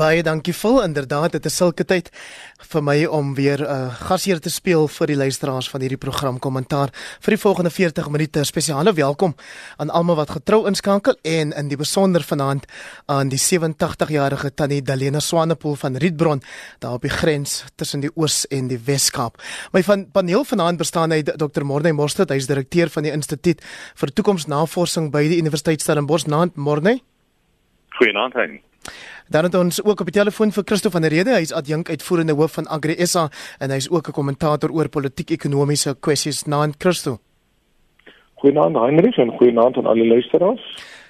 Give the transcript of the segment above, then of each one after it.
Baie dankie vol. Inderdaad, dit is sulke tyd vir my om weer 'n uh, gasheer te speel vir die luisteraars van hierdie program kommentaar vir die volgende 40 minute. Spesiale welkom aan almal wat getrou inskakel en in die besonder vanaand aan die 87-jarige Tannie Dalena Swanepoel van Rietbron daar op die grens tussen die Oos en die Wes-Kaap. My van paneel vanaand bestaan uit Dr. Morney Morstad, hy is direkteur van die Instituut vir Toekomsnavorsing by die Universiteit Stellenbosch. Naand Morney. Goeienaand, Hein. Dan het ons ook op die telefoon vir Christo van der Rede. Hy's adjunk uitvoerende hoof van Agri SA en hy's ook 'n kommentator oor politiek-ekonomiese kwessies. Naand Christo. Goeienaand Heinrich en goeienaand aan alle luisteraars.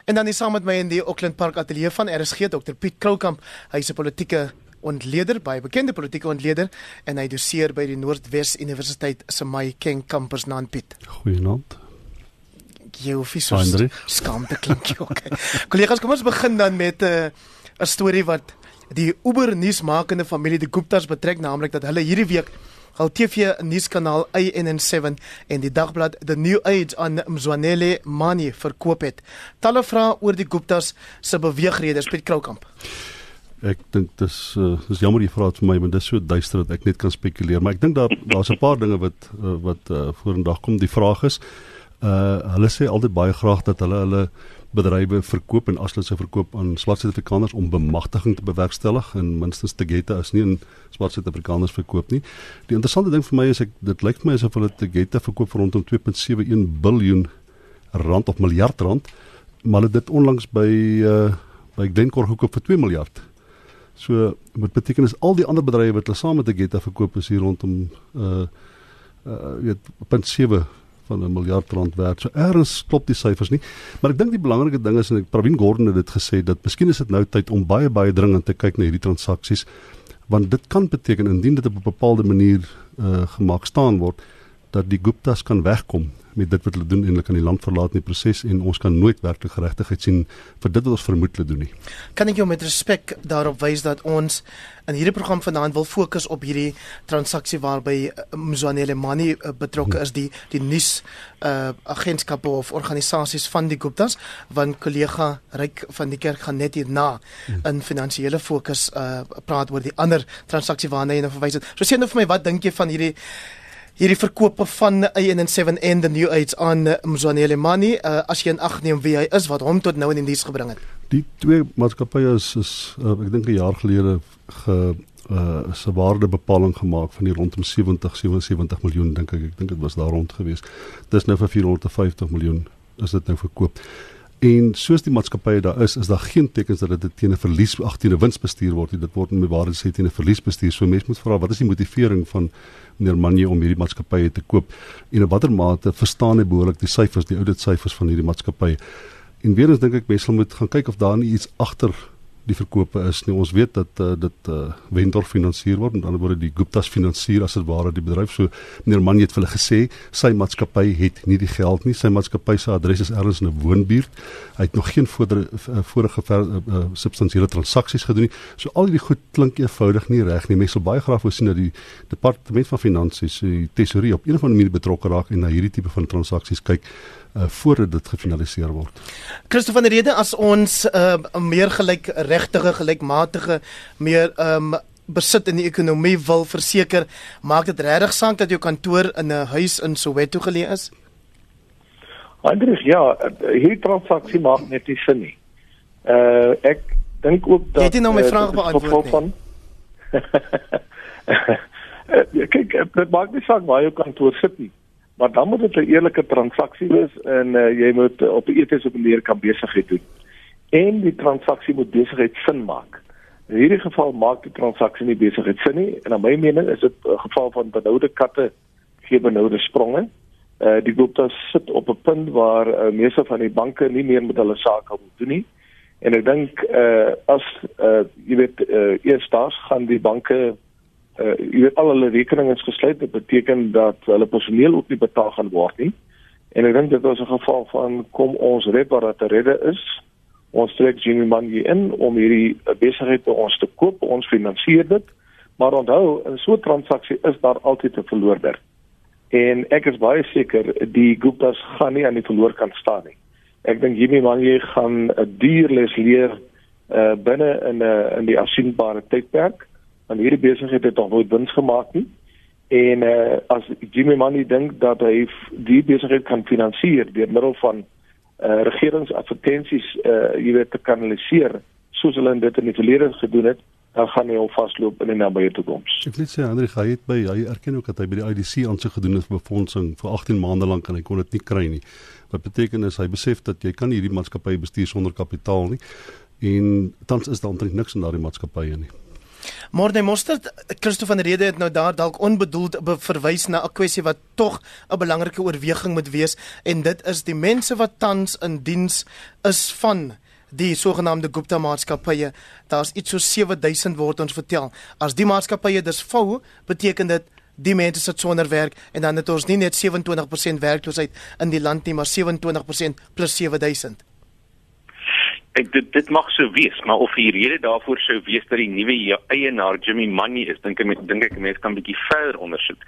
En dan is saam met my in die Auckland Park ateljee van RSG Dr Piet Kroukamp. Hy's 'n politieke ontleder, baie bekende politieke ontleder en hy doseer by die Noordwes Universiteit se Mai King kampus naand Piet. Goeienaand. Jy hoef nie so skaamte klink jy ook. Kollegas, kom ons begin dan met 'n uh, 'n storie wat die Uber nuusmakende familie die Guptas betrek, naamlik dat hulle hierdie week al TV nuuskanaal ANN7 en die dagblad The New Age aan Mzwanele Mani verkoop het. Talle vrae oor die Guptas se beweegredes Piet Kroukamp. Ek dink dis uh, dis jammer jy vra dit vir my want dit is so duister dat ek net kan spekuleer, maar ek dink daar daar's 'n paar dinge wat uh, wat uh, vorendag kom. Die vraag is uh hulle sê altyd baie graag dat hulle hulle bedrywe verkoop en as hulle se verkoop aan swart Suid-Afrikaners om bemagtiging te bewerkstellig en minstens te gette as nie 'n swart Suid-Afrikaners verkoop nie. Die interessante ding vir my is ek dit lyk vir my asof hulle te gette verkoop vir rondom 2.71 biljoen rand of miljard rand, maar hulle dit onlangs by uh by Glencore gekoop vir 2 miljard. So wat beteken is al die ander bedrywe wat hulle saam met te gette verkoop is hier rondom uh uh weet 0.7 van 'n miljard rand werd. So erns klop die syfers nie. Maar ek dink die belangrike ding is en ek Pravin Gordhan het dit gesê dat miskien is dit nou tyd om baie baie dringend te kyk na hierdie transaksies want dit kan beteken indien dit op 'n bepaalde manier uh, gemaak staan word dat die Guptas kan wegkom met dit wat hulle doen en hulle kan die land verlaat in die proses en ons kan nooit werklik geregtigheid sien vir dit wat ons vermoed hulle doen nie. Kan ek jou met respek daarop wys dat ons in hierdie program vanaand wil fokus op hierdie transaksie waarby eh, Mzwanele Mani eh, betrokke is die die nuus uh agentskappe of organisasies van die Guptas want kollega Ryk van die kerk gaan net hierna in finansiële fokus uh praat oor die ander transaksie waarna jy nou verwys het. So sê nou vir my wat dink jy van hierdie hierdie verkope van A17 en the New Age aan Mzwanele Mani uh, as jy in ag neem wie hy is wat hom tot nou in die nuus gebring het. Die twee maatskappye is is uh, ek dink 'n jaar gelede ge uh se waardebepaling gemaak van die rondom 70 77 miljoen dink ek ek dink dit was daar rond gewees. Dis nou vir 450 miljoen is dit nou verkoop. En soos die maatskappye daar is, is daar geen tekens dat dit teen 'n verlies ag teen 'n wins bestuur word nie. Dit word met waarde sê teen 'n verlies bestuur. So mense moet vra wat is die motivering van meneer Manje om hierdie maatskappye te koop en in watter mate verstaan hy behoorlik die syfers, die audit syfers van hierdie maatskappye. En weer eens dink ek mense moet gaan kyk of daar nie iets agter die verkope is nie. Ons weet dat uh, dit uh, eh, Vendor finansier word, met ander woorde die Guptas finansier as dit ware die bedryf. So meneer Mann het vir hulle gesê sy maatskappy het nie die geld nie. Sy maatskappy se adres is ergens in 'n woonbuurt. Hy het nog geen vorige uh, vorige ver, uh, substansiële transaksies gedoen nie. So al hierdie goed klink eenvoudig nie reg nie. Mense sal baie graag wou sien dat die departement van finansies, die tesourier op een of ander manier betrokke raak en na hierdie tipe van transaksies kyk uh, voordat dit gefinaliseer word. Christo van der Rede as ons 'n uh, meer gelyk regtige gelykmatige meer um, besit in die ekonomie wil verseker, maak dit regtig saak dat jou kantoor in 'n huis in Soweto geleë is? Andries, ja, hierdie transaksie maak net nie sin nie. Uh ek dink ook dat Jy het nou my uh, vraag beantwoord. Van... kyk, dit maak nie saak waar jou kantoor sit nie maar dan moet dit 'n eerlike transaksie wees en uh, jy moet op 'n etiese manier kan besigheid doen. En die transaksie moet besigheid sin maak. In hierdie geval maak die transaksie nie besigheid sin nie en na my mening is dit 'n geval van benoude katte gee benoude spronge. Uh die groep daar sit op 'n punt waar uh, meeste van die banke nie meer met hulle sake wil doen nie. En ek dink uh as uh jy weet uh eers daar gaan die banke uh, jy weet al hulle rekeninge is gesluit dit beteken dat hulle personeel ook nie betaal gaan word nie. En ek dink dit was 'n geval van kom ons red wat dat redde is. Ons trek Jimmy Mangie in om hierdie besigheid by ons te koop. Ons finansier dit. Maar onthou in so 'n transaksie is daar altyd 'n verloorder. En ek is baie seker die Guptas gaan nie aan die verloor kan staan nie. Ek dink Jimmy Mangie gaan 'n duur les leer uh binne in 'n uh, in die afsienbare tydperk want hierdie besigheid het nog nooit wins gemaak nie en uh as Jimmy Money dink dat hy die besigheid kan finansier deur middel van uh regeringsadvertensies uh jy weet te kanaliseer soos hulle dit in die verlede gedoen het dan gaan hy al vasloop in die nabye toekoms. Ek wil sê Andre hy het by hy erken ook dat hy by die IDC aansoek gedoen het vir befondsing vir 18 maande lank en hy kon dit nie kry nie. Wat beteken is hy besef dat jy kan hierdie maatskappy bestuur sonder kapitaal nie en tans is daar eintlik niks in daardie maatskappye nie. Morde Mostert Christo van Rede het nou daar dalk onbedoeld verwys na 'n kwessie wat tog 'n belangrike oorweging moet wees en dit is die mense wat tans in diens is van die sogenaamde Gupta maatskappye. Daar's iets so 7000 word ons vertel. As die maatskappye dis vou, beteken dit die mense sit sonder werk en dan het ons nie net 27% werkloosheid in die land nie, maar 27% plus 7000. Ek dit dit mag so wees, maar of die rede daarvoor sou wees dat die nuwe eienaar Jimmy Money is, dink ek dink ek mense kan 'n bietjie verder ondersoek.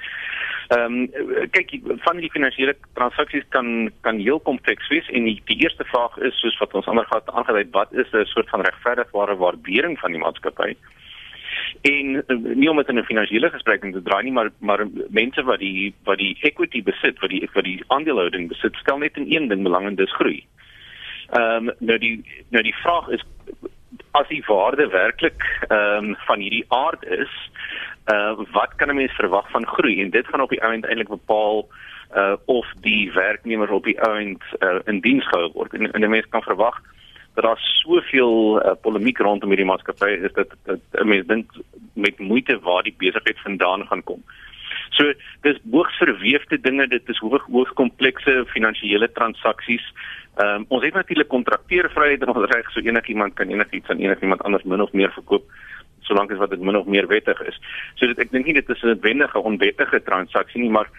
Ehm um, kyk van die finansiële transaksies kan kan heel kompleks wees en die, die eerste vraag is soos wat ons ander gehad aangedui wat is 'n soort van regverdigbare waardering van die maatskappy? En uh, nie om dit in 'n finansiële gesprek te draai nie, maar maar mense wat die wat die equity besit, wat die wat die aandelehouding besit, stel net in een ding belang en dis groei. Ehm um, nou die nou die vraag is as die waarde werklik ehm um, van hierdie aard is, uh wat kan 'n mens verwag van groei en dit gaan op die ouend eintlik bepaal uh of die werknemers op die ouend uh, in diens gehou word en, en 'n mens kan verwag dat daar soveel uh, polemiek rondom hierdie maatskappy is dat dat 'n mens dink met moeite waar die besigheid vandaan gaan kom. So dis hoogs verweefde dinge, dit is hoog hoogs komplekse finansiële transaksies. Ehm um, ons het natuurlik kontrakteervryheid en ons reg so enigiemand kan enigiets aan enigiemand anders min of meer verkoop solank as wat dit min of meer wettig is. So dit, ek dink nie dit is 'n wendige onwettige transaksie nie, maar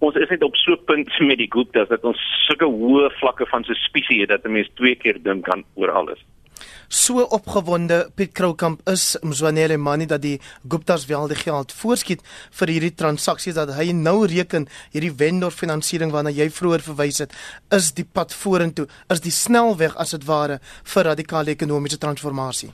ons is net op so 'n punt met die Guptas dat ons sulke hoë vlakke van suspisie het dat 'n mens twee keer dink aan oor alles. So opgewonde Piet Kroukamp is Mzwanele Mani dat die Guptas wel die geld voorskiet vir hierdie transaksies dat hy nou reken hierdie vendor finansiering waarna jy vroeër verwys het is die pad vorentoe is die snelweg as dit ware vir radikale ekonomiese transformasie.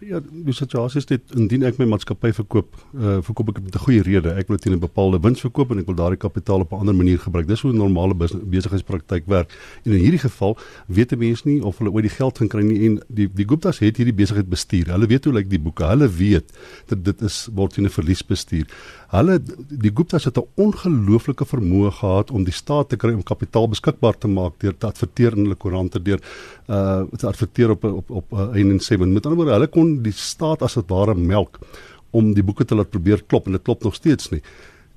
Ja, die situasie is dit indien ek my maatskappy verkoop, uh, verkoop ek met 'n goeie rede. Ek wil teen 'n bepaalde wins verkoop en ek wil daardie kapitaal op 'n ander manier gebruik. Dis hoe 'n normale besigheidspraktyk werk. En in hierdie geval weet mense nie of hulle ooit die geld gaan kry nie en die die Guptas het hierdie besigheid bestuur. Hulle weet hoe lyk die boeke. Hulle weet dat dit is word teen 'n verlies bestuur. Hulle die Guptas het 'n ongelooflike vermoë gehad om die staat te kry om kapitaal beskikbaar te maak deur te adverteer in hulle koerante deur uh te adverteer op op op uh, 1 en 7. Met ander woorde, hulle kon die staat as dit ware melk om die boeke te laat probeer klop en dit klop nog steeds nie.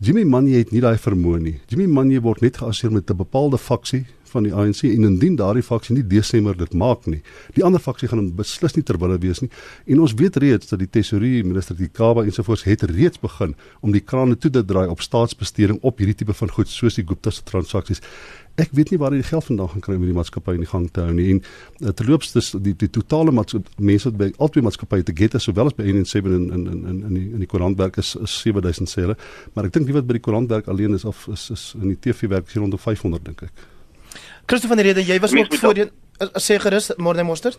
Jimmy Manye het nie daai vermoë nie. Jimmy Manye word net geassosieer met 'n bepaalde faksie van die ANC en indien daardie faksie nie Desember dit maak nie, die ander faksie gaan hom beslis nie terwille wees nie. En ons weet reeds dat die tesourier minister Dikaba ensovoorts het reeds begin om die krane toe te draai op staatsbesteding op hierdie tipe van goed soos die Gupta se transaksies. Ek weet nie waar hy die geld vandaan gaan kry om die maatskappy in die gang te hou nie. En uh, terloops dis die die totale mense wat by albei maatskappye te get is sowel as by 117 in in in in in die in die koerantwerk is, is 7000 sê hulle. Maar ek dink nie wat by die koerantwerk alleen is of is is in die TV werk is hier rondom 500 dink ek. Christo van der Rede, jy was ook voorheen eh, sê gerus môre mosterd.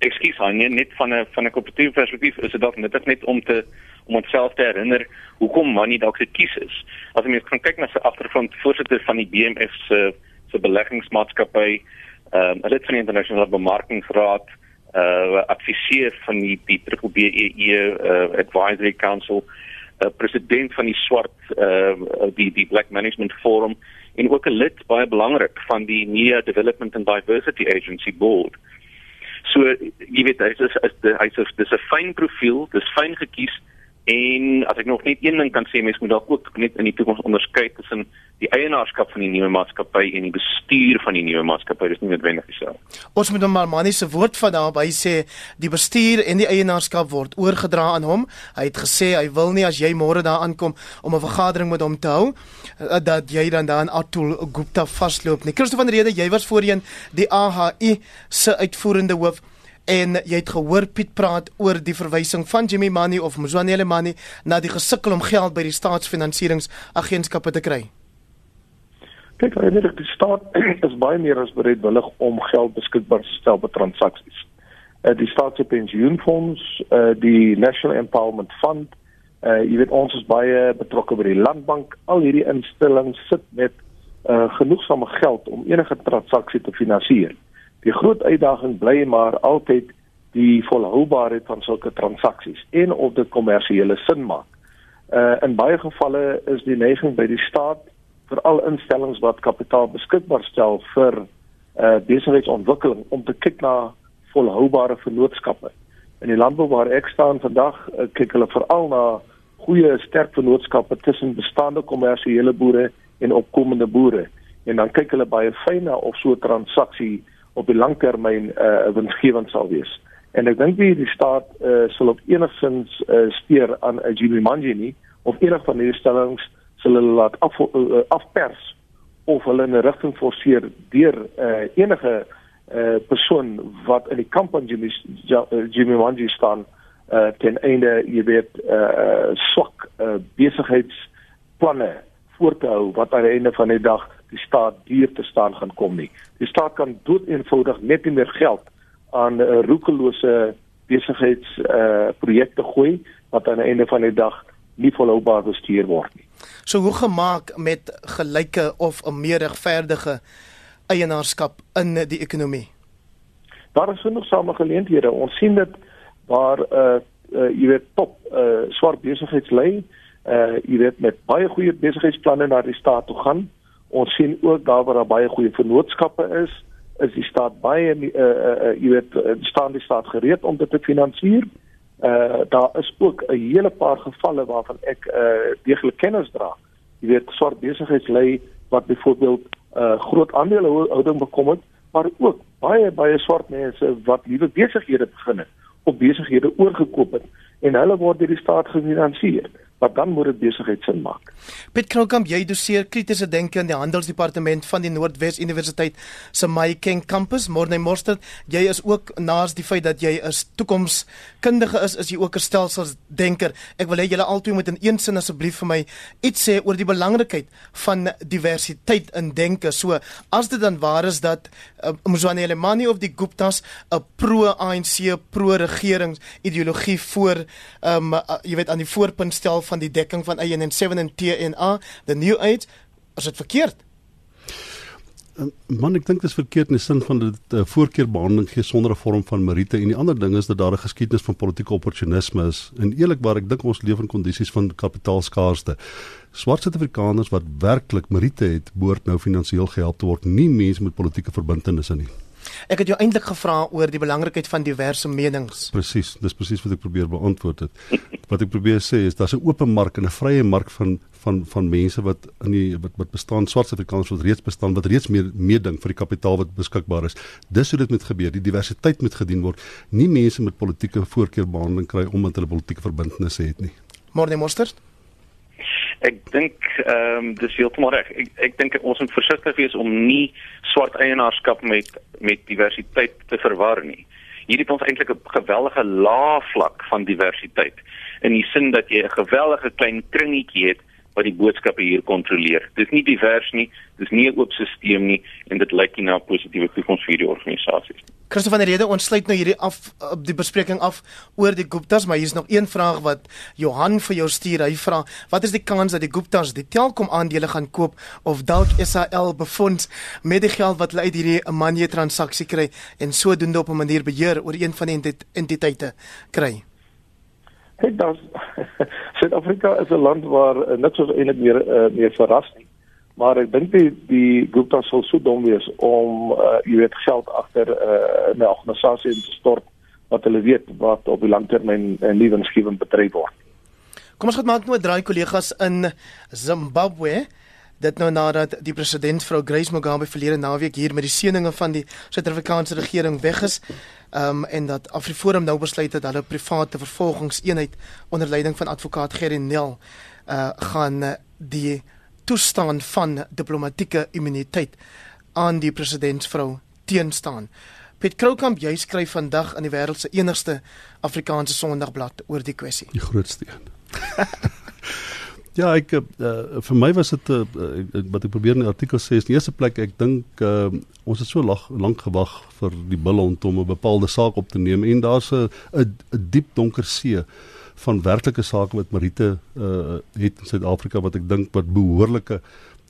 Ekskuus, nee, net van 'n van 'n kompetitiewe perspektief is dit dalk net net om te om onsself te herinner hoekom Money dalk gekies is. As jy mens kan kyk na sy agtergrond, voorsitter van die BMF se se beleggingsmaatskappy, ehm um, lid van die internasionale bemarkingsraad, uh adviseur van die die BBEE uh, Advisory Council, uh, president van die swart uh die die Black Management Forum en ook 'n lid baie belangrik van die NIA Development and Diversity Agency Board. So jy weet hy is hy is dis 'n fyn profiel, dis fyn gekies En as ek nog net een ding kan sê, mens moet dalk ook net in die toekoms onderskei tussen die eienaarskap van die nuwe maatskappy en die bestuur van die nuwe maatskappy. Dis nie noodwendig dieselfde. Ons moet hom maar manie se woord van daarby sê, die bestuur en die eienaarskap word oorgedra aan hom. Hy het gesê hy wil nie as jy môre daar aankom om 'n vergadering met hom te hou eh, dat jy dan daar aan Atul Gupta vasloop nie. Christo van der Rede, jy was voorheen die AHI se uitvoerende hoof en jy het gehoor Piet praat oor die verwysing van Jimmy Money of Mzwanele Money na die gesukkel om geld by die staatsfinansieringsagentskappe te kry. Kyk, eintlik die staat is baie meer as bereidwillig om geld beskikbaar te stel vir transaksies. uh, die staatse pensioenfonds, uh, die National Empowerment Fund, uh, jy weet ons is baie betrokke by die landbank. Al hierdie instellings sit met uh, genoegsame geld om enige transaksie te finansier. Die groot uitdaging bly maar altyd die volhoubaarheid van sulke transaksies en of dit kommersiële sin maak. Uh in baie gevalle is die neiging by die staat vir al instellings wat kapitaal beskikbaar stel vir uh besigheidsontwikkeling om te kyk na volhoubare vennootskappe. In die landbou waar ek staan vandag, uh, kyk hulle veral na goeie sterk vennootskappe tussen bestaande kommersiële boere en opkomende boere. En dan kyk hulle baie fyn na of so 'n transaksie op die langtermyn 'n uh, winsgewend sal wees. En ek dink die staat uh, sal op enigsins uh, steur aan 'n Jimmy Manji nie of enig van hierdie stellings sal hulle laat af uh, afpers of hulle in 'n rigting forceer deur uh, enige uh, persoon wat in die kamp van Jimmy Jimmy Manji staan uh, ten einde jy weet uh, swak uh, besigheidsplanne voor te hou wat aan die einde van die dag die staat duur te staan gaan kom nie. Die staat kan doeteenvoudig net nie meer geld aan 'n uh, roekelose besigheids uh projekte gooi wat aan die einde van die dag nie volhoubaar bestuur word nie. So hoe gemaak met gelyke of 'n meer regverdige eienaarskap in die ekonomie? Daar is genoeg samegeleenthede. Ons sien dit waar uh, uh jy weet top uh swart besigheidslei uh jy weet met baie goeie besigheidsplanne na die staat toe gaan. Ons sien ook daar waar daar baie goeie vennootskappe is is die staat baie uh, uh, jy weet staan die staat gereed om dit te finansier. Uh daar is ook 'n hele paar gevalle waarvan ek uh deeglik kennis dra. Jy weet swart besigheidslei wat byvoorbeeld uh, groot aandelehouding bekom het, maar ook baie baie swart mense wat nuwe besighede begin het of besighede oorgekoop het en hulle word deur die staat gefinansier maar dan moet dit besigheid sin maak. Piet Kroukamp, jy doseer kritiese denke in die handelsdepartement van die Noordwes Universiteit se Mayking kampus. Morne Morstad, jy is ook naas die feit dat jy 'n toekomskundige is, is jy ook 'n stelselsdenker. Ek wil hê julle albei moet in een sin asseblief vir my iets sê oor die belangrikheid van diversiteit in denke. So, as dit dan waar is dat uh, Mzwanele Mani of die Guptas 'n pro-ANC, pro-regering ideologie voor ehm um, uh, jy weet aan die voorpunt stel van die dekking van IN7 en TNA, the new age, is dit verkeerd? Eh, man, ek dink dit is verkeerd in die sin van dit 'n uh, voorkeurbehandeling gee sonder 'n vorm van meriete en die ander ding is dat daar 'n geskiedenis van politieke opportunisme is. En eerlikwaar, ek dink ons leef in kondisies van kapitaalskaarste. Swart Suid-Afrikaners wat werklik meriete het, behoort nou finansiëel gehelp te word, nie mense met politieke verbintenisse nie. Ek het jou eintlik gevra oor die belangrikheid van diverse menings. Presies, dis presies wat ek probeer beantwoord het. wat ek probeer sê is daar's 'n oop mark en 'n vrye mark van van van mense wat in die wat wat bestaan swart Afrikaners wat reeds bestaan wat reeds meer meeding vir die kapitaal wat beskikbaar is. Dis hoe dit moet gebeur. Die diversiteit moet gedien word. Nie mense met politieke voorkeurbehandeling kry omdat hulle politieke verbintenisse het nie. Môre Mostert. Ek dink ehm um, dis heeltemal reg. Ek ek dink ons moet versigtig wees om nie swart eienaarskap met met diversiteit te verwar nie. Hierdie het ons eintlik 'n geweldige lae vlak van diversiteit in die sin dat jy 'n gewellige klein kringetjie het wat die boodskappe hier kontroleer. Dit is nie divers nie, dit is nie 'n oop stelsel nie en dit lyk nie na 'n positiewe toekoms vir die organisasies nie. Christoffel van der Rede, ons sluit nou hierdie af op die bespreking af oor die Guptas, maar hier's nog een vraag wat Johan vir jou stuur. Hy vra: "Wat is die kans dat die Guptas die Telkom aandele gaan koop of dalk SAL befonds met die geld wat hulle uit hierdie money transaksie kry en sodoende op 'n manier beheer oor een van die entiteite kry?" Kyk dan Suid-Afrika is 'n land waar uh, niks ons eintlik meer uh, meer verras nie. Maar ek dink die die Gupta sal so dom wees om uh, jy weet geld agter uh, 'n organisasie te stort wat hulle weet wat op die langtermyn 'n uh, lewensgewend bedryf word. Kom ons gaan maak nou 'n draai kollegas in Zimbabwe dit nou nadat die president vrou Grace Mugabe verlede naweek hier met die seëninge van die Suid-Afrikaanse regering weg is. Ehm um, en dat Afriforum nou besluit het hulle private vervolgingseenheid onder leiding van advokaat Gerry Nel uh gaan uh, die toestaan van diplomatieke immuniteit aan die presidentsvrou teenstaan. Piet Kroukamp jy skryf vandag in die wêreld se enigste Afrikaanse Sondagblad oor die kwessie. Die grootste een. Ja, ek uh, vir my was dit uh, wat ek probeer in die artikel sê is die eerste plek ek dink uh, ons het so lag, lank gewag vir die bilhond om 'n bepaalde saak op te neem en daar's 'n 'n diep donker see van werklike sake wat Marite uh, het in Suid-Afrika wat ek dink wat behoorlike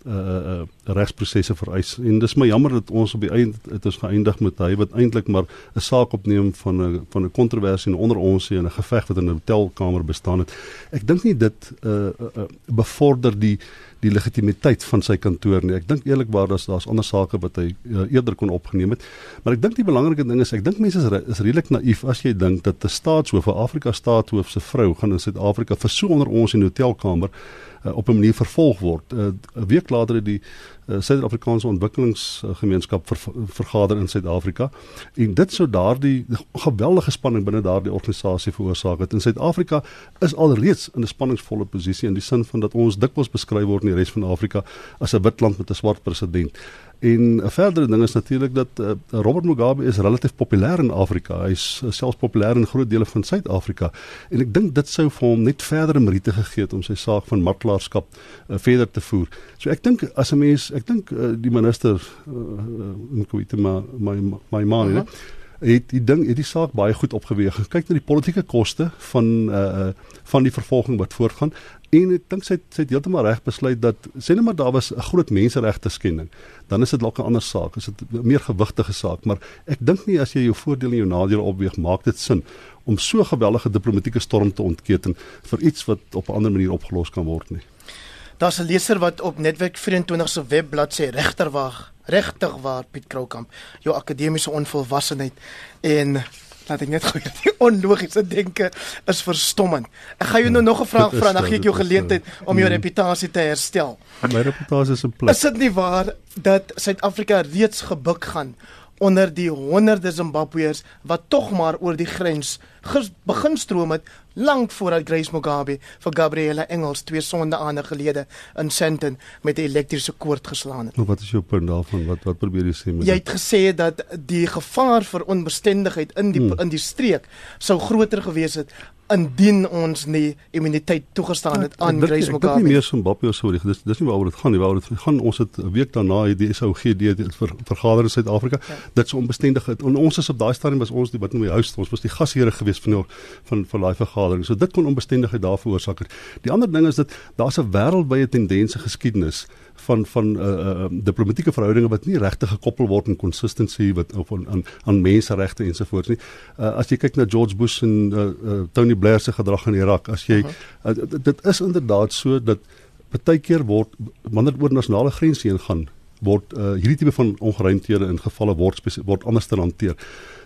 uh uh regsprosesse vereis en dis my jammer dat ons op die einde het ons geëindig met hy wat eintlik maar 'n saak opneem van 'n van 'n kontroversie onder ons en 'n geveg wat in 'n hotelkamer bestaan het. Ek dink nie dit uh, uh bevorder die die legitimiteit van sy kantoor nie. Ek dink eerlikwaar dat daar's ander sake wat hy uh, eerder kon opgeneem het. Maar ek dink die belangrike ding is ek dink mense is, re, is redelik naïef as jy dink dat 'n staatshoof, 'n Afrika staatshoof se vrou gaan in Suid-Afrika vir so onder ons in 'n hotelkamer uh, op 'n manier vervolg word. Uh, 'n week later het die uh, Suid-Afrikaanse Ontwikkelingsgemeenskap ver, vergader in Suid-Afrika en dit sou daardie geweldige spanning binne daardie organisasie veroorsaak het. In Suid-Afrika is alreeds in 'n spanningsvolle posisie in die sin van dat ons dikwels beskryf word in die res van Afrika as 'n wit land met 'n swart president. En 'n verdere ding is natuurlik dat uh, Robert Mugabe is relatief populêr in Afrika. Hy's uh, selfs populêr in groot dele van Suid-Afrika. En ek dink dit sou vir hom net verdere meriete gegee het om sy saak van martelaarskap uh, verder te voer. So ek dink as 'n mens, ek dink uh, die minister uh, Nkosi my my my man, uh -huh. het die ding het die saak baie goed opgeweeg. Kyk na die politieke koste van uh van die vervolging wat voortgaan. En ek dink sy het, sy het heeltemal reg besluit dat sê net maar daar was 'n groot menseregte skending. Dan is dit dalk 'n ander saak, is dit 'n meer gewigtige saak, maar ek dink nie as jy jou voordele en jou nadele opweeg, maak dit sin om so gewellige diplomatieke storm te ontketen vir iets wat op 'n ander manier opgelos kan word nie. Daar's 'n leser wat op Netwerk 24 se webblad sê regterwag, regtig waar Piet Kroukamp, jou akademiese onvolwassenheid en laat ek net gou die onlogiese denke is verstommend. Ek gaan jou nou nog 'n vraag vra, dan gee ek jou geleentheid om jou reputasie te herstel. My reputasie is in plek. Is dit nie waar dat Suid-Afrika reeds gebuk gaan onder die honderde Zimbabweërs wat tog maar oor die grens begin stroom het lank voordat Grace Mugabe vir Gabriella Engels twee sonde aande gelede in Sandton met 'n elektriese koord geslaan het. Nou wat is jou punt daarvan? Wat wat probeer jy sê met Jy het gesê dat die gevaar vir onbestendigheid in die hmm. in die streek sou groter gewees het indien ons nie immuniteit toegestaan het aan Grace Mugabe. Dit is nie meer Zimbabwe so die dis dis nie waaroor dit gaan nie. Waaroor dit gaan ons het 'n week daarna het die SOGD vir vergader in Suid-Afrika ja. dit so onbestendigheid. En ons is op daai stadium was ons die wat noem die huis ons was die gasheere gewees van die, van van daai vergadering. So dit kon onbestendigheid daar veroorsaak het. Die ander ding is dat daar's 'n wêreldwye tendense geskiedenis van van uh, uh, diplomatieke verhoudinge wat nie regtig gekoppel word aan consistency wat of aan aan, aan menseregte ensovoorts nie. Uh, as jy kyk na George Bush en uh, uh, Tony Blair se gedrag in Irak, as jy uh, dit is inderdaad so dat baie keer word wanneer oor nasionale grense heen gaan word uh, hierdie tipe van ongeruimthede in gevalle word word anders te hanteer.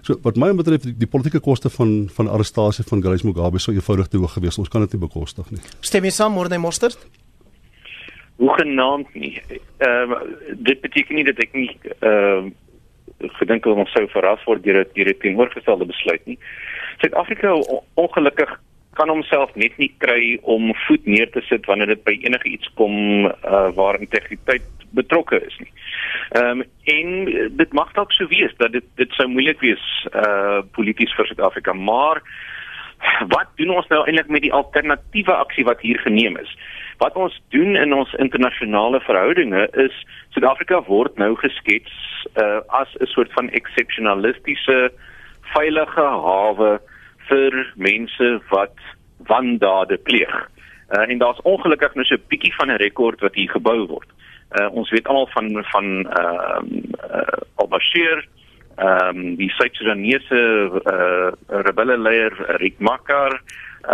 So wat my betref die, die politieke koste van van arrestasie van Grace Mugabe sou eenvoudig te hoog gewees. Ons kan dit nie bekostig nie. Stem jy saam Morne Mostert? Hoegenaamd nie. Ehm uh, dit beteken nie dat ek nie ehm uh, gedink ons sou verras word deur dit dit teenoorgestelde besluit nie. Suid-Afrika ongelukkig kan homself net nie kry om voet neer te sit wanneer dit by enige iets kom uh, waar integriteit betrokke is nie. Ehm um, en dit mag dalk so wees dat dit dit sou moeilik wees uh polities vir Suid-Afrika, maar wat doen ons nou eintlik met die alternatiewe aksie wat hier geneem is? Wat ons doen in ons internasionale verhoudinge is Suid-Afrika word nou geskets uh as 'n soort van eksepsionalistiese veilige hawe vir mense wat wandade pleeg. Uh en daar's ongelukkig nou so 'n bietjie van 'n rekord wat hier gebou word. Uh, ons weet almal van van ehm uh, uh, Al-Bashir, ehm um, die Suid-Sudanese uh, rebelle leier Riek Machar,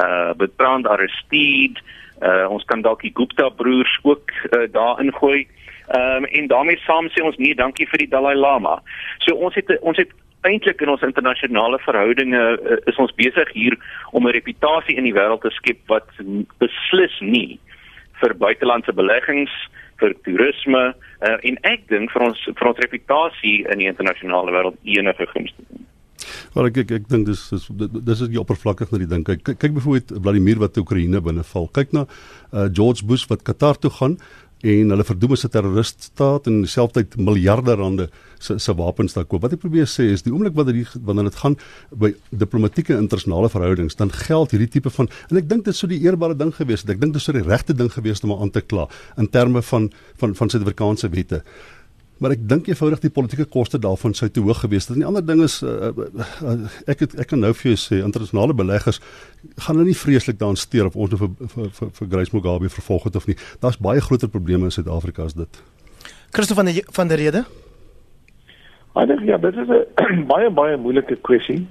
uh Bertrand Aristide, uh, ons kan dalk die Gupta broers ook uh, daarin gooi. Ehm um, en daarmee saam sê ons nee, dankie vir die Dalai Lama. So ons het ons het eintlik in ons internasionale verhoudinge uh, is ons besig hier om 'n reputasie in die wêreld te skep wat beslis nie vir buitelandse beleggings vir toerisme uh, en ek dink vir ons vir ons reputasie in die internasionale wêreld enige guns te Wel ek ek, ek dink dis dis dis is die oppervlakkig na die ding. Kyk kyk byvoorbeeld Vladimir wat Oekraïne binneval. Kyk na uh, George Bush wat Qatar toe gaan en hulle verdoem is 'n terroriststaat en selfs miljarde rande se se wapens daar koop. Wat ek probeer sê is die oomblik wanneer die wanneer dit gaan by diplomatieke internasionale verhoudings, dan geld hierdie tipe van en ek dink dit sou die eerbare ding gewees het. Ek dink dit sou die regte ding gewees het om aan te kla in terme van van van Suid-Afrikaanse wette maar ek dink eenvoudig die politieke koste daarvan sou te hoog gewees het. En die ander ding is uh, uh, ek het, ek kan nou vir jou sê internasionale beleggers gaan nou nie vreeslik daaraan steur of ons vir vir vir, vir Grace Mugabe vervolg het of nie. Daar's baie groter probleme in Suid-Afrika as dit. Christo van der van der Rede. I dink ja, dit is 'n baie baie moeilike kwessie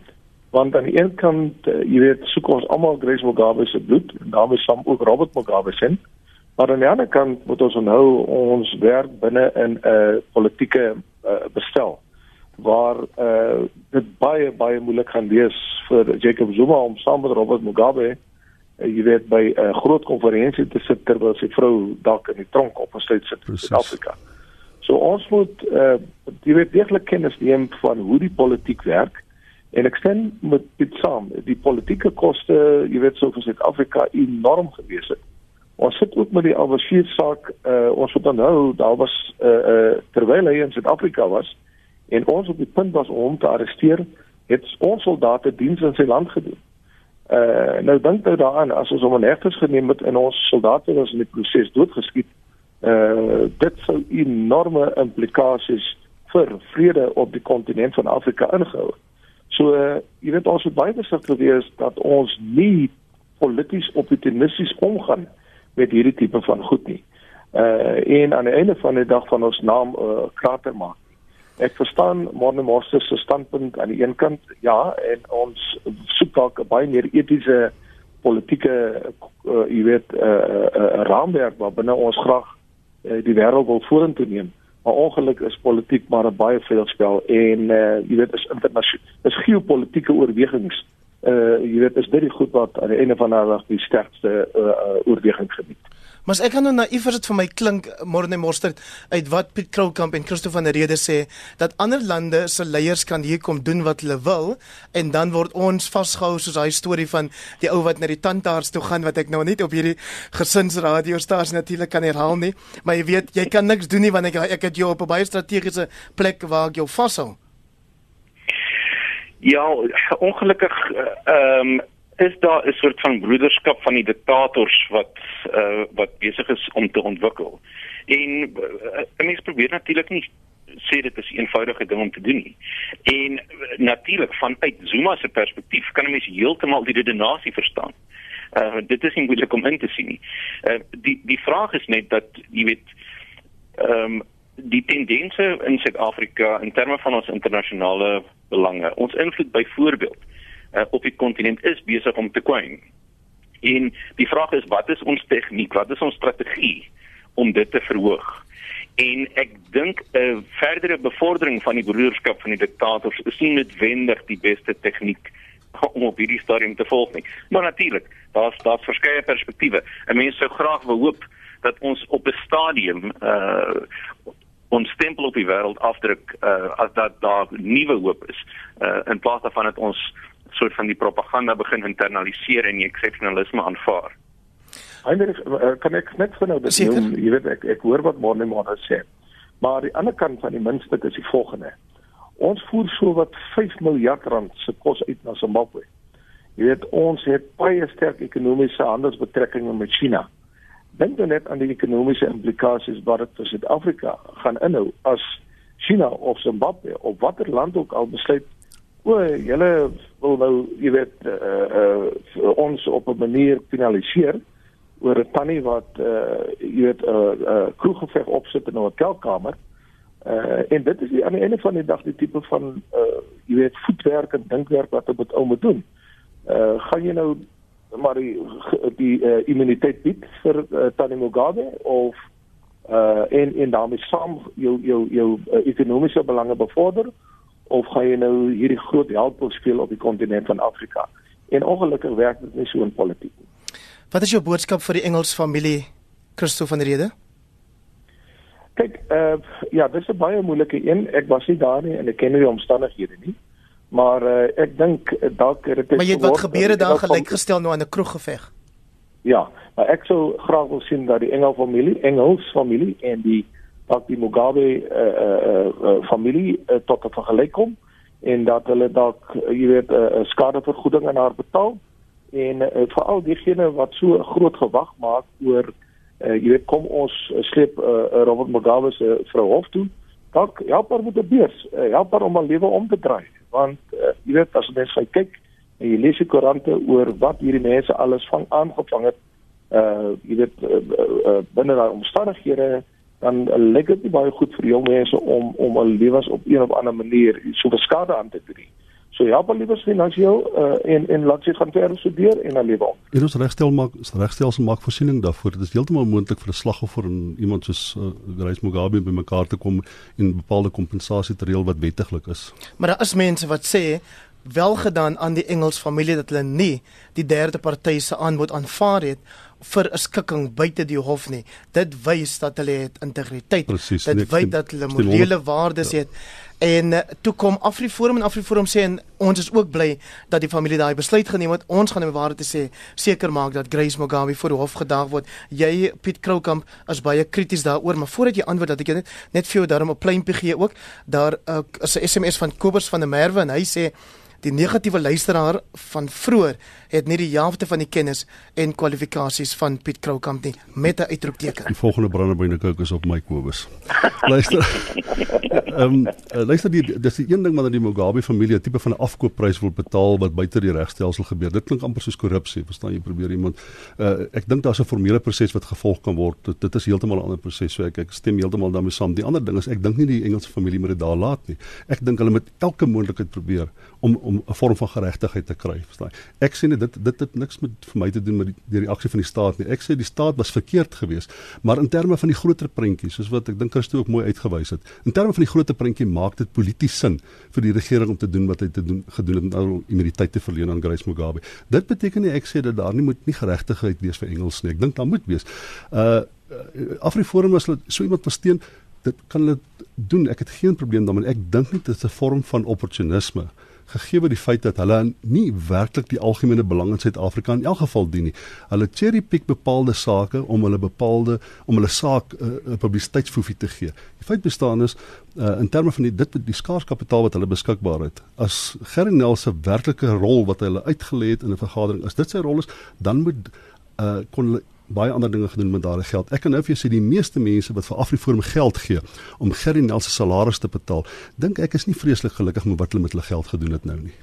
want aan die een kant uh, jy weet soek ons almal Grace Mugabe se bloed en daarmee saam ook Robert Mugabe se Maar aan die ander kant moet ons onthou ons werk binne in 'n uh, politieke uh, bestel waar uh, dit baie baie moeilik gaan wees vir Jacob Zuma om saam met Robert Mugabe uh, jy weet by 'n uh, groot konferensie te sit terwyl sy vrou dalk in die tronk opgesluit sit in Suid-Afrika. So ons moet uh, jy weet deeglik kennis neem van hoe die politiek werk en ek stem met dit saam. Die politieke koste jy weet so vir Suid-Afrika enorm gewees het Ons sit ook met die Albashier saak. Uh ons moet onthou daar was uh uh terwyl hy in Suid-Afrika was en ons op die punt was om hom te arresteer, het ons soldate diens in sy land gedoen. Uh nou dink nou daaraan as ons hom in hegtenis geneem het en ons soldate was in die proses doodgeskiet. Uh dit sou enorme implikasies vir vrede op die kontinent van Afrika ingehou. So uh, jy weet ons moet baie versigtig wees dat ons nie polities opportunisties omgaan nie met hierdie tipe van goed nie. Uh en aan die einde van die dag van ons naam uh krater maak. Ek verstaan Morne Morse se standpunt aan die een kant, ja, en ons soek dalk baie meer etiese politieke uh jy weet 'n uh, uh, uh, raamwerk waarbinne ons graag uh, die wêreld wil vorentoe neem. Maar ongeluk is politiek maar 'n baie veelspel en uh jy weet is internasionaal is geopolitiese oorwegings uh jy weet is dit die goed wat aan die einde van die dag die sterkste uh, uh oorweging geniet. Maar as ek kan nou naïef as dit vir my klink môre net morster uit wat Piet Kroulkamp en Christo van der Rede sê dat ander lande se leiers kan hier kom doen wat hulle wil en dan word ons vasgehou soos daai storie van die ou wat na die tandarts toe gaan wat ek nou net op hierdie gesinsradiostasie natuurlik kan herhaal nie maar jy weet jy kan niks doen nie want ek ek het jou op 'n baie strategiese plek waar ek jou vashou. Ja, ongelukkig ehm um, is daar 'n soort van broederskap van die diktators wat uh, wat besig is om te ontwikkel. En uh, 'n mens probeer natuurlik nie sê dit is 'n eenvoudige ding om te doen nie. En uh, natuurlik vanuit Zuma se perspektief kan 'n mens heeltemal die redenasie verstaan. Uh dit is nie moeilik om in te sien nie. Uh die die vraag is net dat jy weet ehm um, die tendense in Suid-Afrika in terme van ons internasionale belange. Ons invloed byvoorbeeld uh, op die kontinent is besig om te kwyn. En die vraag is wat is ons tegniek? Wat is ons strategie om dit te verhoog? En ek dink 'n uh, verdere bevordering van die broederskap van die diktators is nie noodwendig die beste tegniek om op hierdie stadium te volg nie. Maar natuurlik, daar's daar's verskeie perspektiewe. 'n Mens sou graag wou hoop dat ons op 'n stadium uh ons stempel op die wêreld afdruk uh, as dat daar nuwe hoop is uh, in plaas daarvan dat ons soort van die propaganda begin internaliseer en die eksepsionalisme aanvaar. Eintlik uh, kan ek net vir nou dis jy weet ek ek hoor wat môre môre sê. Maar die ander kant van die muntstuk is die volgende. Ons voer so wat 5 miljard rand se kos uit na Zimbabwe. Jy weet ons het baie sterk ekonomiese handelsbetrekkinge met China dink dan net aan die ekonomiese implikasies wat dit vir Suid-Afrika gaan inhou as China of Zimbabwe of watter land ook al besluit o, julle wil nou, jy weet, uh, uh, ons op 'n manier finaliseer oor 'n tannie wat uh, jy weet 'n uh, uh, kroeggeveg opsit in 'n hotelkamer. Uh, en dit is die aan die einde van die dag die tipe van uh, jy weet voetwerk en dinkwerk wat op dit ou moet doen. Uh, gaan jy nou maar die die uh, immuniteit bied vir uh, Tannie Mugabe of uh en en daarmee saam jou jou jou uh, ekonomiese belange bevorder of gaan jy nou hierdie groot help speel op die kontinent van Afrika? En ongelukkig werk dit nie so in politiek nie. Wat is jou boodskap vir die Engels familie Christo van Rede? Kyk, uh ja, dis 'n baie moeilike een. Ek was nie daar nie en ek ken nie die omstandighede nie. Maar uh, ek dink dalk het dit Maar jy het wat gebeure daar gelyk gestel nou aan 'n kroeggeveg. Ja, maar ek sou graag wil sien dat die Engel familie, Engels familie en die dat die Mugabe uh, uh, uh, familie uh, tot 'n vergelyk kom en dat hulle dalk uh, jy weet 'n uh, skadevergoeding aan haar betaal en uh, veral diegene wat so groot gewag maak oor uh, jy weet kom ons uh, sleep uh, Robert Mugabe se uh, vrou hof toe dalk help haar met 'n beurs uh, help haar om haar lewe om te draai want uh, jy weet as mens gaan kyk en jy lees die koerante oor wat hierdie mense alles van aangevang het uh jy weet uh, uh, uh, binne daai omstandighede dan uh, lyk dit nie baie goed vir jong mense om om hul lewens op een of ander manier so beskade aan te doen So ja, maar liewer finansiëel uh, en en laat sy gaan verder studeer en dan lewe. En ons regstel maak regstelsel maak voorsiening daarvoor. Dit is heeltemal moontlik vir 'n slagoffer en iemand soos uh, Grace Mugabe by mekaar te kom en bepaalde kompensasie te reël wat wettiglik is. Maar daar is mense wat sê wel gedaan aan die Engels familie dat hulle nie die derde party se aanbod aanvaar het vir 'n skikking buite die hof nie. Dit wys dat hulle het integriteit. Precies, dit wys dat hulle morele waardes ja. het. En uh, toe kom Afriforum en Afriforum sê en ons is ook bly dat die familie daai besluit geneem het. Ons gaan nou waar te sê seker maak dat Grace Mugabe voor hof gedag word. Jy Piet Kroukamp is baie krities daaroor, maar voordat jy antwoord dat ek net net vir jou daarom 'n pleintjie gee ook. Daar uh, is 'n SMS van Kobus van der Merwe en hy sê die negatiewe luisteraar van vroeër het nie die helfte van die kennis en kwalifikasies van Piet Kroukamp nie met 'n uitroepteken. Die volgende brandebyne kook is op my Kobus. Luister. Ehm um, luister die dis die een ding wat die Mugabe familie 'n tipe van 'n afkoopprys wil betaal wat buite die regstelsel gebeur. Dit klink amper soos korrupsie, verstaan jy? Probeer iemand uh, ek dink daar's 'n formele proses wat gevolg kan word. Dit, dit is heeltemal 'n ander proses. So ek ek stem heeltemal daarmee saam. Die ander ding is ek dink nie die Engelse familie moet dit daar laat nie. Ek dink hulle moet elke moontlikheid probeer om om 'n vorm van geregtigheid te kry, verstaan? Ek sê dit dit het niks met vir my te doen met die, die reaksie van die staat nie. Ek sê die staat was verkeerd geweest, maar in terme van die groter prentjie, soos wat ek dink Christo ook mooi uitgewys het. In terme van die groter prentjie maak dit polities sin vir die regering om te doen wat hy te doen gedoen het om immuniteit te verleen aan Grace Mugabe. Dit beteken nie ek sê dat daar nie moet nie geregtigheid wees vir Engels nie. Ek dink daar moet wees. Uh Afriforum as hulle so iemand versteen dit kan hulle doen. Ek het geen probleem daarmee. Ek dink nie dit is 'n vorm van opportunisme gegee word die feit dat hulle nie werklik die algemene belang in Suid-Afrika in elk geval dien nie. Hulle cherry pick bepaalde sake om hulle bepaalde om hulle saak 'n uh, uh, publisiteitsfoefie te gee. Die feit bestaan is uh, in terme van die dit die skaars kapitaal wat hulle beskikbaar het. As Gerinel se werklike rol wat hulle uitgelê het in 'n vergadering, as dit sy rol is, dan moet uh, kon hulle baie ander dinge gedoen met daardie geld. Ek kan nou vir jou sê die meeste mense wat vir Afriforum geld gee om Gerry Nel se salaris te betaal, dink ek is nie vreeslik gelukkig met wat hulle met hulle geld gedoen het nou nie.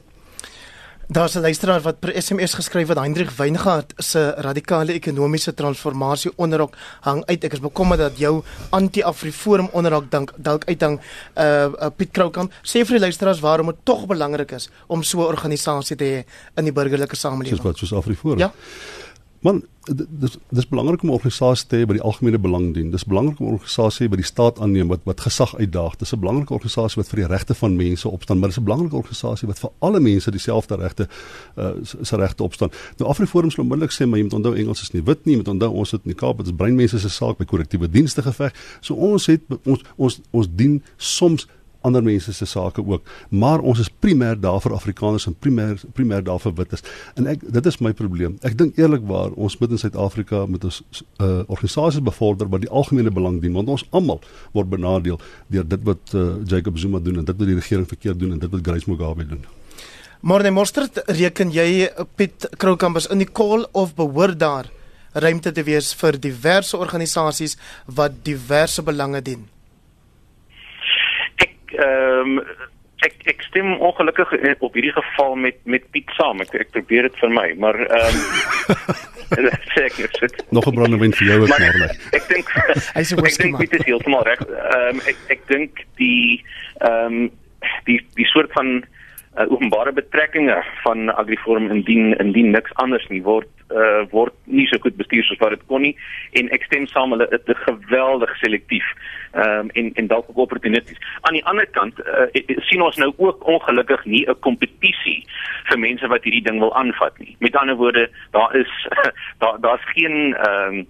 Daar's 'n luisteraar wat per SMS geskryf het Hendrik Weingart se radikale ekonomiese transformasie onderhok hang uit. Ek is bekommerd dat jou anti-Afriforum onderhok dalk dalk uithang. Uh, uh Piet Kroukamp sê vir die luisteraars waarom dit tog belangrik is om so 'n organisasie te hê in die burgerlike samelewing. Soos wat soos Afriforum. Ja. Man, dis dis belangrik om 'n organisasie te hê wat die algemene belang dien. Dis belangrik om 'n organisasie by die staat aanneem wat wat gesag uitdaag. Dis 'n belangrike organisasie wat vir die regte van mense opstaan, maar dis 'n belangrike organisasie wat vir alle mense dieselfde regte uh se regte opstaan. Nou Afriforum sal onmiddellik sê maar jy moet onthou Engels is nie wit nie, jy moet onthou ons sit in die Kaap, dit is breinmense se saak by korrektiewe dienste geveg. So ons het ons ons ons dien soms ander mense se sake ook. Maar ons is primêr daar vir Afrikaners en primêr primêr daar vir wites. En ek dit is my probleem. Ek dink eerlikwaar ons moet in Suid-Afrika met ons uh, organisasies bevorder wat die algemene belang dien want ons almal word benadeel deur dit wat uh, Jacob Zuma doen en dit wat die regering verkeerd doen en dit wat Grace Mugabe doen. Morne Mostert, reken jy Piet Kroukamp in die call of behoort daar ruimte te wees vir diverse organisasies wat diverse belange dien? Ehm um, ek ek stem ongelukkig op hierdie geval met met Piet saam. Ek ek probeer dit vir my, maar ehm um, seker sit. Nog 'n brandewyn vir jou ook maar. Ek dink hy's 'n whisky man. Ek dink dit is heeltemal reg. Ehm um, ek ek dink die ehm um, die die soort van uh, openbare betrekkinge van Agriforum indien indien niks anders nie word uh, word nie so goed bestuur soos wat dit kon nie en ek stem saam hulle is geweldig selektief um, en en dalk ook opportunisties. Aan die ander kant uh, sien ons nou ook ongelukkig nie 'n kompetisie vir mense wat hierdie ding wil aanvat nie. Met ander woorde, daar is daar daar's geen um,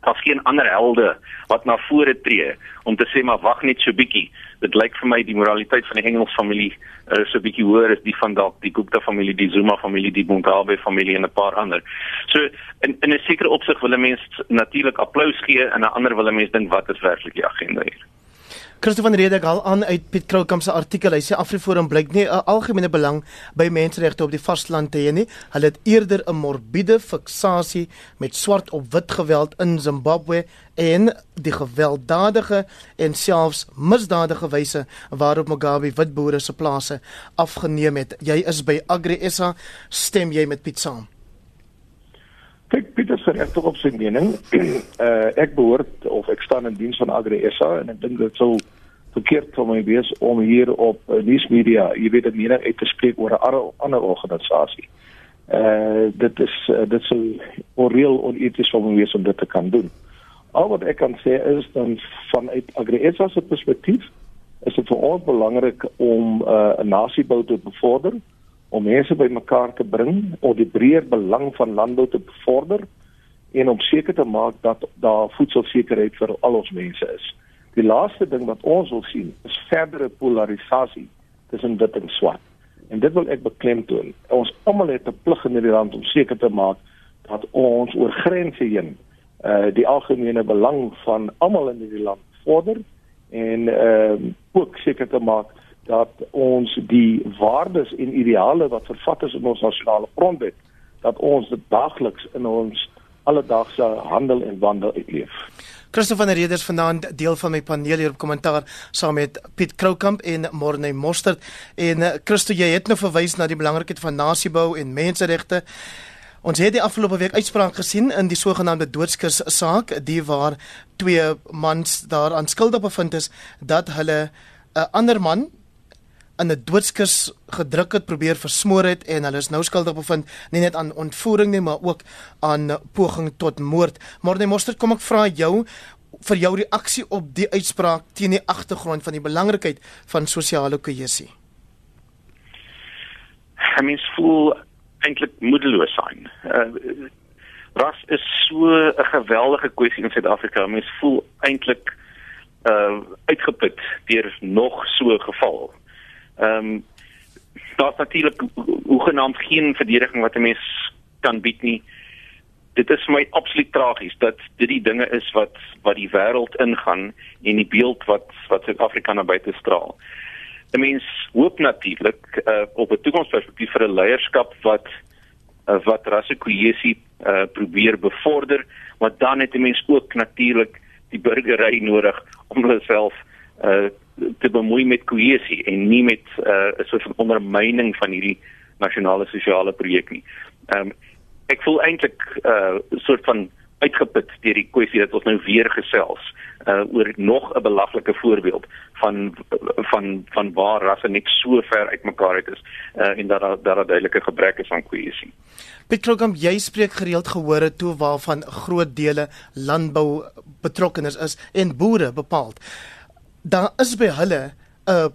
daar's geen ander helde wat na vore tree om te sê maar wag net so bietjie. Dit lyk vir my die moraliteit van die Engels familie is uh, so bietjie hoër as die van dalk die Gupta familie, die Zuma familie, die Mugabe familie en 'n paar ander. So in in 'n sekere opsig wil 'n mens natuurlik applous gee en 'n ander wil 'n mens dink wat is werklik die agenda hier. Christo van Rede gal aan uit Piet Kroukamp se artikel. Hy sê Afriforum blyk nie 'n algemene belang by menseregte op die vasteland te hê nie. Hulle het eerder 'n morbiede fiksasie met swart op wit geweld in Zimbabwe en die gewelddadige en selfs misdadige wyse waarop Mugabe wit boere se plase afgeneem het. Jy is by Agri SA, stem jy met Piet saam? Kyk Pieter se reg op sy mening. uh ek behoort of ek staan in diens van Agri SA en ek dink dit sou verkeerd van my wees om hier op uh, nuusmedia, jy weet, 'n mening uit te spreek oor 'n ander organisasie. Uh dit is uh, dit sou onreël oneties van my wees om dit te kan doen. Al wat ek kan sê is dan vanuit Agri SA se perspektief is dit vir ons belangrik om 'n uh, nasiebou te bevorder om mense bymekaar te bring om die breër belang van landbou te bevorder en om seker te maak dat daar voedselsekerheid vir al ons mense is. Die laaste ding wat ons wil sien is verdere polarisasie tussen wit en swart. En dit wil ek beklemtoon. Ons almal het 'n plig in hierdie land om seker te maak dat ons oor grense heen uh die algemene belang van almal in hierdie land vorder en ehm uh, ook seker te maak dat ons die waardes en ideale wat vervat is in ons nasionale grondwet dat ons dit daagliks in ons alledaagse handel en wandel uitleef. Christof van der Reders vanaand deel van my paneel hier op kommentaar saam met Piet Kroukamp en Morne Mostert en eh, Christo jy het nou verwys na die belangrikheid van nasiebou en menseregte. Ons het die afgelope week uitspraak gesien in die sogenaamde doodskus saak, die waar twee mans daaraan skuldig bevind is dat hulle 'n ander man in 'n doodskus gedruk het, probeer versmoor het en hulle is nou skuldig bevind nie net aan ontvoering nie, maar ook aan poging tot moord. Maar net moster kom ek vra jou vir jou reaksie op die uitspraak teen die agtergrond van die belangrikheid van sosiale kohesie. Mean, voel eintlik moedeloos sein. Uh, ras is so 'n geweldige kwessie in Suid-Afrika. Mens voel eintlik uh uitgeput deur nog so 'n geval. Ehm um, daar's natuurlik hoegenaamd geen verdediging wat 'n mens kan bied nie. Dit is vir my absoluut tragies dat dit die dinge is wat wat die wêreld ingaan en die beeld wat wat Suid-Afrika na buite straal. 'n Mens hoop natuurlik uh, op 'n toekomsperspektief vir 'n leierskap wat uh, wat rassekohesie uh, probeer bevorder, maar dan het 'n mens ook natuurlik die burgery nodig om hulle self uh, te bemoei met kohesie en nie met uh, 'n uh, soort van ondermyning van hierdie nasionale sosiale projek nie. Ehm um, ek voel eintlik 'n uh, soort van uitgeput deur die kwessie dat ons nou weer gesels uh, oor nog 'n belaglike voorbeeld van van van waar rasse net so ver uitmekaar uit is uh, en dat daar daar 'n duidelike gebrek is aan kohesie. Piet Krogam, jy spreek gereeld gehore toe waarvan groot dele landbou betrokkenes is en boere bepaald daar is by hulle 'n uh,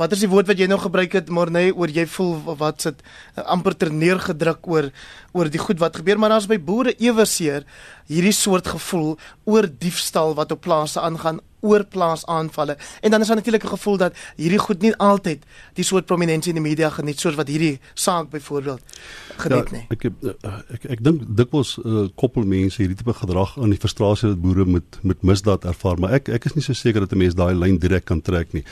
wat is die woord wat jy nou gebruik het maar nee oor jy voel wat sit uh, amper ter neergedruk oor oor die goed wat gebeur maar daar's by boere ewe seer hierdie soort gevoel oor diefstal wat op plase aangaan oor plaasaanvalle en dan is daar natuurlik 'n gevoel dat hierdie goed nie altyd die soort prominensie in die media geniet soos wat hierdie saak byvoorbeeld geniet ja, nie. Ek ek ek, ek dink dikwels uh, koppel mense hierdie tipe gedrag aan die frustrasie wat boere met met misdaad ervaar, maar ek ek is nie so seker dat 'n mens daai lyn direk kan trek nie.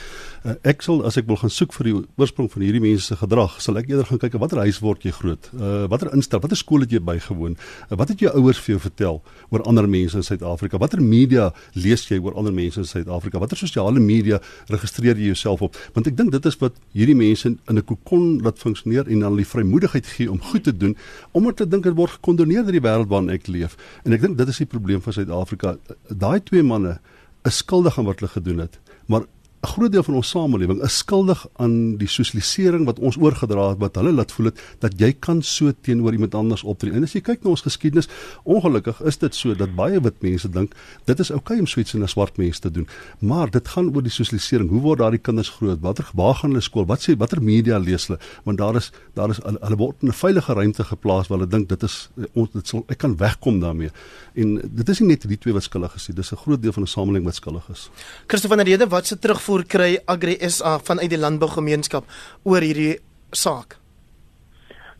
Uh, ek sal as ek wil gaan soek vir die oorsprong van hierdie mense se gedrag, sal ek eerder gaan kyk watter huis word jy groot? Uh, watter instel, watter skool het jy bygewoon? Uh, wat het jou ouers vir jou vertel oor ander mense in Suid-Afrika? Watter media lees jy oor ander mense in Suid-Afrika? Watter sosiale media registreer jy jouself op? Want ek dink dit is wat hierdie mense in 'n kokon laat funksioneer en dan die vrymoedigheid gee om goed te doen omdat te dink dit word gekondoneer in die wêreld waarin ek leef. En ek dink dit is die probleem van Suid-Afrika. Daai twee manne is skuldig aan wat hulle gedoen het, maar 'n groot deel van ons samelewing is skuldig aan die sosialisering wat ons oorgedra het wat hulle laat voel het dat jy kan so teenoor iemand anders optree. En as jy kyk na ons geskiedenis, ongelukkig is dit so dat baie wit mense dink dit is oukei okay om so iets in 'n swart mens te doen. Maar dit gaan oor die sosialisering. Hoe word daardie kinders groot? Watter waar gaan hulle skool? Wat sê watter media lees hulle? Want daar is daar is hulle word in 'n veilige ruimte geplaas waar hulle dink dit is ons dit sal ek kan wegkom daarmee. En dit is nie net die twee wat skuldig is nie. Dis 'n groot deel van 'n samelewing wat skuldig is. Christoffel van der Rede, wat se terugvoer kry Agri SA vanuit die landbougemeenskap oor hierdie saak?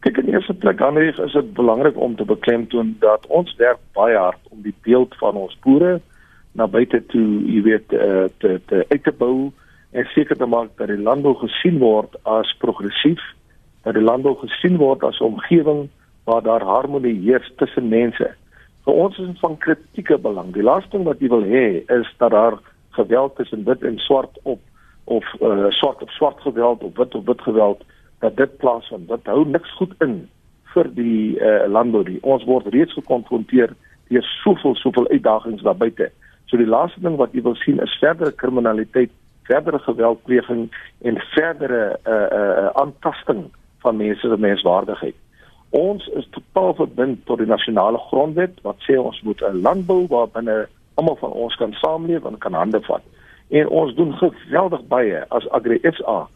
Kyk in eerste plek dan is dit belangrik om te beklemtoon dat ons werk baie hard om die beeld van ons boere na buite toe, jy weet, te te uit te bou en seker te maak dat die landbou gesien word as progressief, dat die landbou gesien word as 'n omgewing waar daar harmonie heers tussen mense. Vir ons is dit van kritieke belang. Die laaste ding wat jy wil hê is dat daar geweld tussen wit en swart op of uh, swart op swart geweld of wit op wit geweld dat dit plaasvind. Dit hou niks goed in vir die uh, landbou nie. Ons word reeds gekonfronteer deur soveel soveel uitdagings daar buite. So die laaste ding wat jy wil sien is verdere kriminaliteit, verdere geweldpleging en verdere uh uh aantasting van mense se menswaardigheid. Ons is totaal verbind tot die nasionale grondwet wat sê ons moet 'n landbou waar binne almal van ons kan saamleef en kan hande vat. En ons doen geweldig baie as Agri SA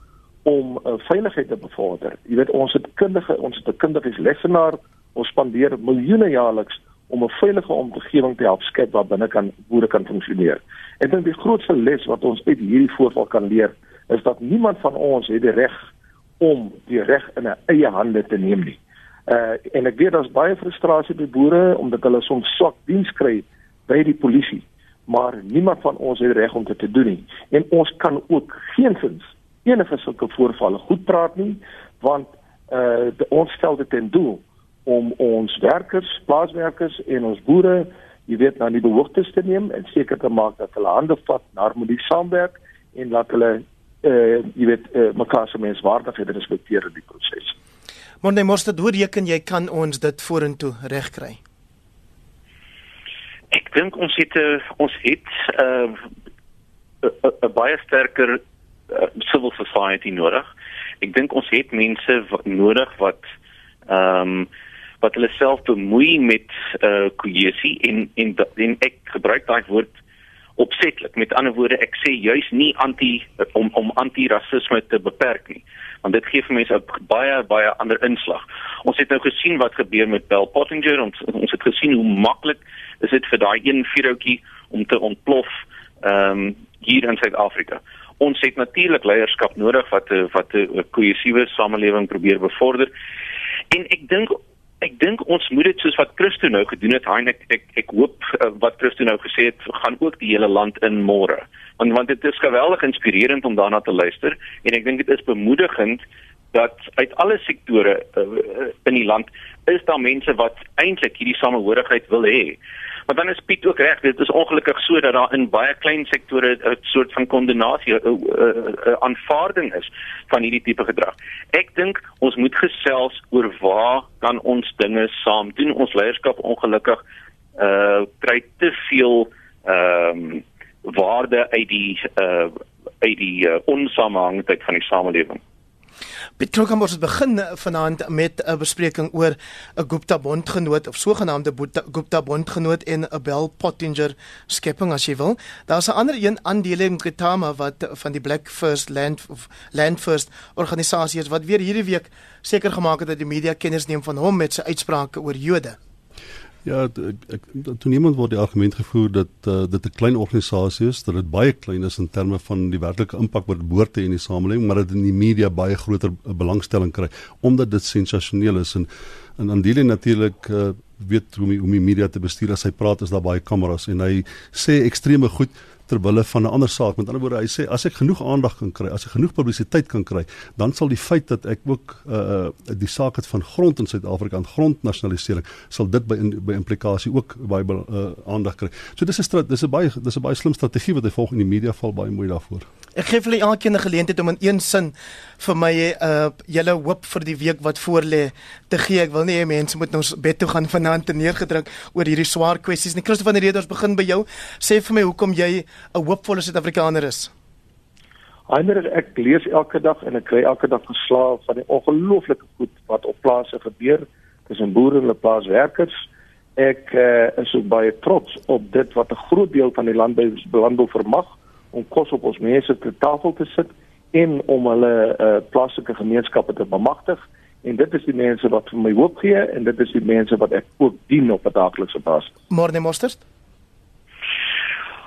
om uh, veiligheid te bevorder. Jy weet ons het kundige, ons het 'n kundige lesenaar, ons spandeer miljoene jaarliks om 'n veilige omgewing te help skep waar binne kan boere kan funksioneer. En dan die grootste les wat ons uit hierdie voorval kan leer, is dat niemand van ons het die reg om die reg in eie hande te neem nie. Uh en ek weet daar's baie frustrasie by boere omdat hulle soms swak diens kry by die polisie, maar niemand van ons het reg om dit te doen nie. En ons kan ook geensins enige sulke voorvalle goed praat nie, want uh de, ons stel dit ten doel om ons werkers, plaaswerkers en ons boere, jy weet, na die behoeftes te neem en seker te maak dat hulle hande vat na harmonie saamwerk en dat hulle uh jy weet uh, mekaar se menswaardigheid respekteer in die proses. Maar net mos dit hoe reken jy kan ons dit vorentoe regkry? Ek dink ons het uh, ons het 'n uh, 'n baie sterker uh, civil society nodig. Ek dink ons het mense wat, nodig wat ehm um, wat hulle self bemoei met uh eh, kohesie en en en ek gebruik daai woord opsetlik. Met ander woorde, ek sê juis nie anti om om anti-rasisme te beperk nie, want dit gee vir mense 'n baie baie ander inslag. Ons het nou gesien wat gebeur met Bell Pottinger ons ons het gesien hoe maklik is dit vir daai een vuurhoutjie om te ontplof ehm um, hier in Suid-Afrika. Ons het natuurlik leierskap nodig wat wat 'n kohesiewe samelewing probeer bevorder. En ek dink ek dink ons moet dit soos wat Christo nou gedoen het, Hein, ek ek, ek hoop uh, wat Christo nou gesê het, gaan ook die hele land in môre. Want want dit is geweldig inspirerend om daarna te luister en ek dink dit is bemoedigend dat uit alle sektore uh, in die land is daar mense wat eintlik hierdie samehorigheid wil hê. Maar dan is Piet ook reg, dit is ongelukkig so dat daar in baie klein sektore 'n soort van kondenasie 'n aanvaarding is van hierdie tipe gedrag. Ek dink ons moet gesels oor waar kan ons dinge saam doen. Ons leierskap ongelukkig uh kry te veel ehm um, waarde uit die uh uit die uh, onsamehangigheid van die samelewing. Piet Krokambo het begin vanaand met 'n bespreking oor 'n Gupta bondgenoot of sogenaamde Gupta bondgenoot en 'n Bell Pottinger skepping as jy wil. Daar's 'n ander een aandele in Gitama wat van die Black First Land of Land First organisasie is wat weer hierdie week seker gemaak het dat die media kennis neem van hom met sy uitsprake oor Jode. Ja, ek, ek toe niemand word die argument gevoer dat uh, dit 'n klein organisasie is, dat dit baie klein is in terme van die werklike impak wat boorde in die samelewing, maar dat in die media baie groter uh, belangstelling kry omdat dit sensasioneel is. En en Andile natuurlik uh, weet hoe om die media te bestuur as hy praat is daar baie kameras. En hy sê ekstreme goed ter wille van 'n ander saak. Met ander woorde, hy sê as ek genoeg aandag kan kry, as ek genoeg publisiteit kan kry, dan sal die feit dat ek ook uh die saak het van grond in Suid-Afrika en grondnasionalisering sal dit by in, by implikasie ook baie uh, aandag kry. So dis 'n dis 'n baie dis 'n baie slim strategie wat hy volg in die media val baie mooi daarvoor. Ek gee vir julle elkeen 'n geleentheid om in een sin vir my uh julle hoop vir die week wat voorlê te gee. Ek wil nie hê mense moet nou bed toe gaan vanaand te neergedruk oor hierdie swaar kwessies nie. Christoffel van der Rede, ons begin by jou. Sê vir my hoekom jy 'n hoopvolle Suid-Afrikaner is. Heinrich ek lees elke dag en ek kry elke dag verslae van die ongelooflike goed wat op plase gebeur tussen boere en hulle plaaswerkers. Ek uh, is ook baie trots op dit wat 'n groot deel van die landbou landbou vermag om kos op ons mense te tafel te sit en om hulle uh, plaaslike gemeenskappe te bemagtig en dit is die mense wat vir my hoop gee en dit is die mense wat ek ook dien op 'n daaglikse basis. Môre Mostert.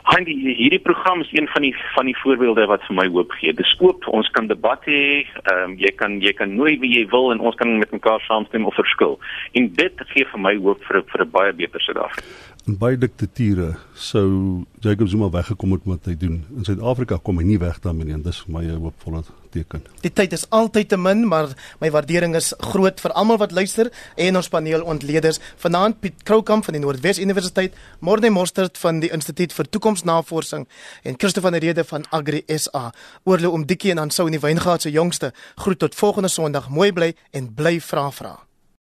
Handy, hierdie program is een van die van die voorbeelde wat vir my hoop gee. Dis oop, ons kan debat hê. Ehm um, jy kan jy kan nooi wie jy wil en ons kan met mekaar saamstem of verskil. En dit gee vir my hoop vir vir 'n baie beter Suid-Afrika. In baie diktature sou Jacob Zuma weggekom het met wat hy doen. In Suid-Afrika kom hy nie weg daarmee nie. Dis vir my 'n hoopvolle teken. Die tyd is altyd te min, maar my waardering is groot vir almal wat luister en ons paneel ontleeders. Vanaand Piet Kroukamp van die Noordwes Universiteit, Morne Mostert van die Instituut vir Toekomsnavorsing en Christo van der Rede van Agri SA. Oorlê om Dikkie en dan sou in die Wyngaard se jongste groet tot volgende Sondag. Mooi bly en bly vra vra.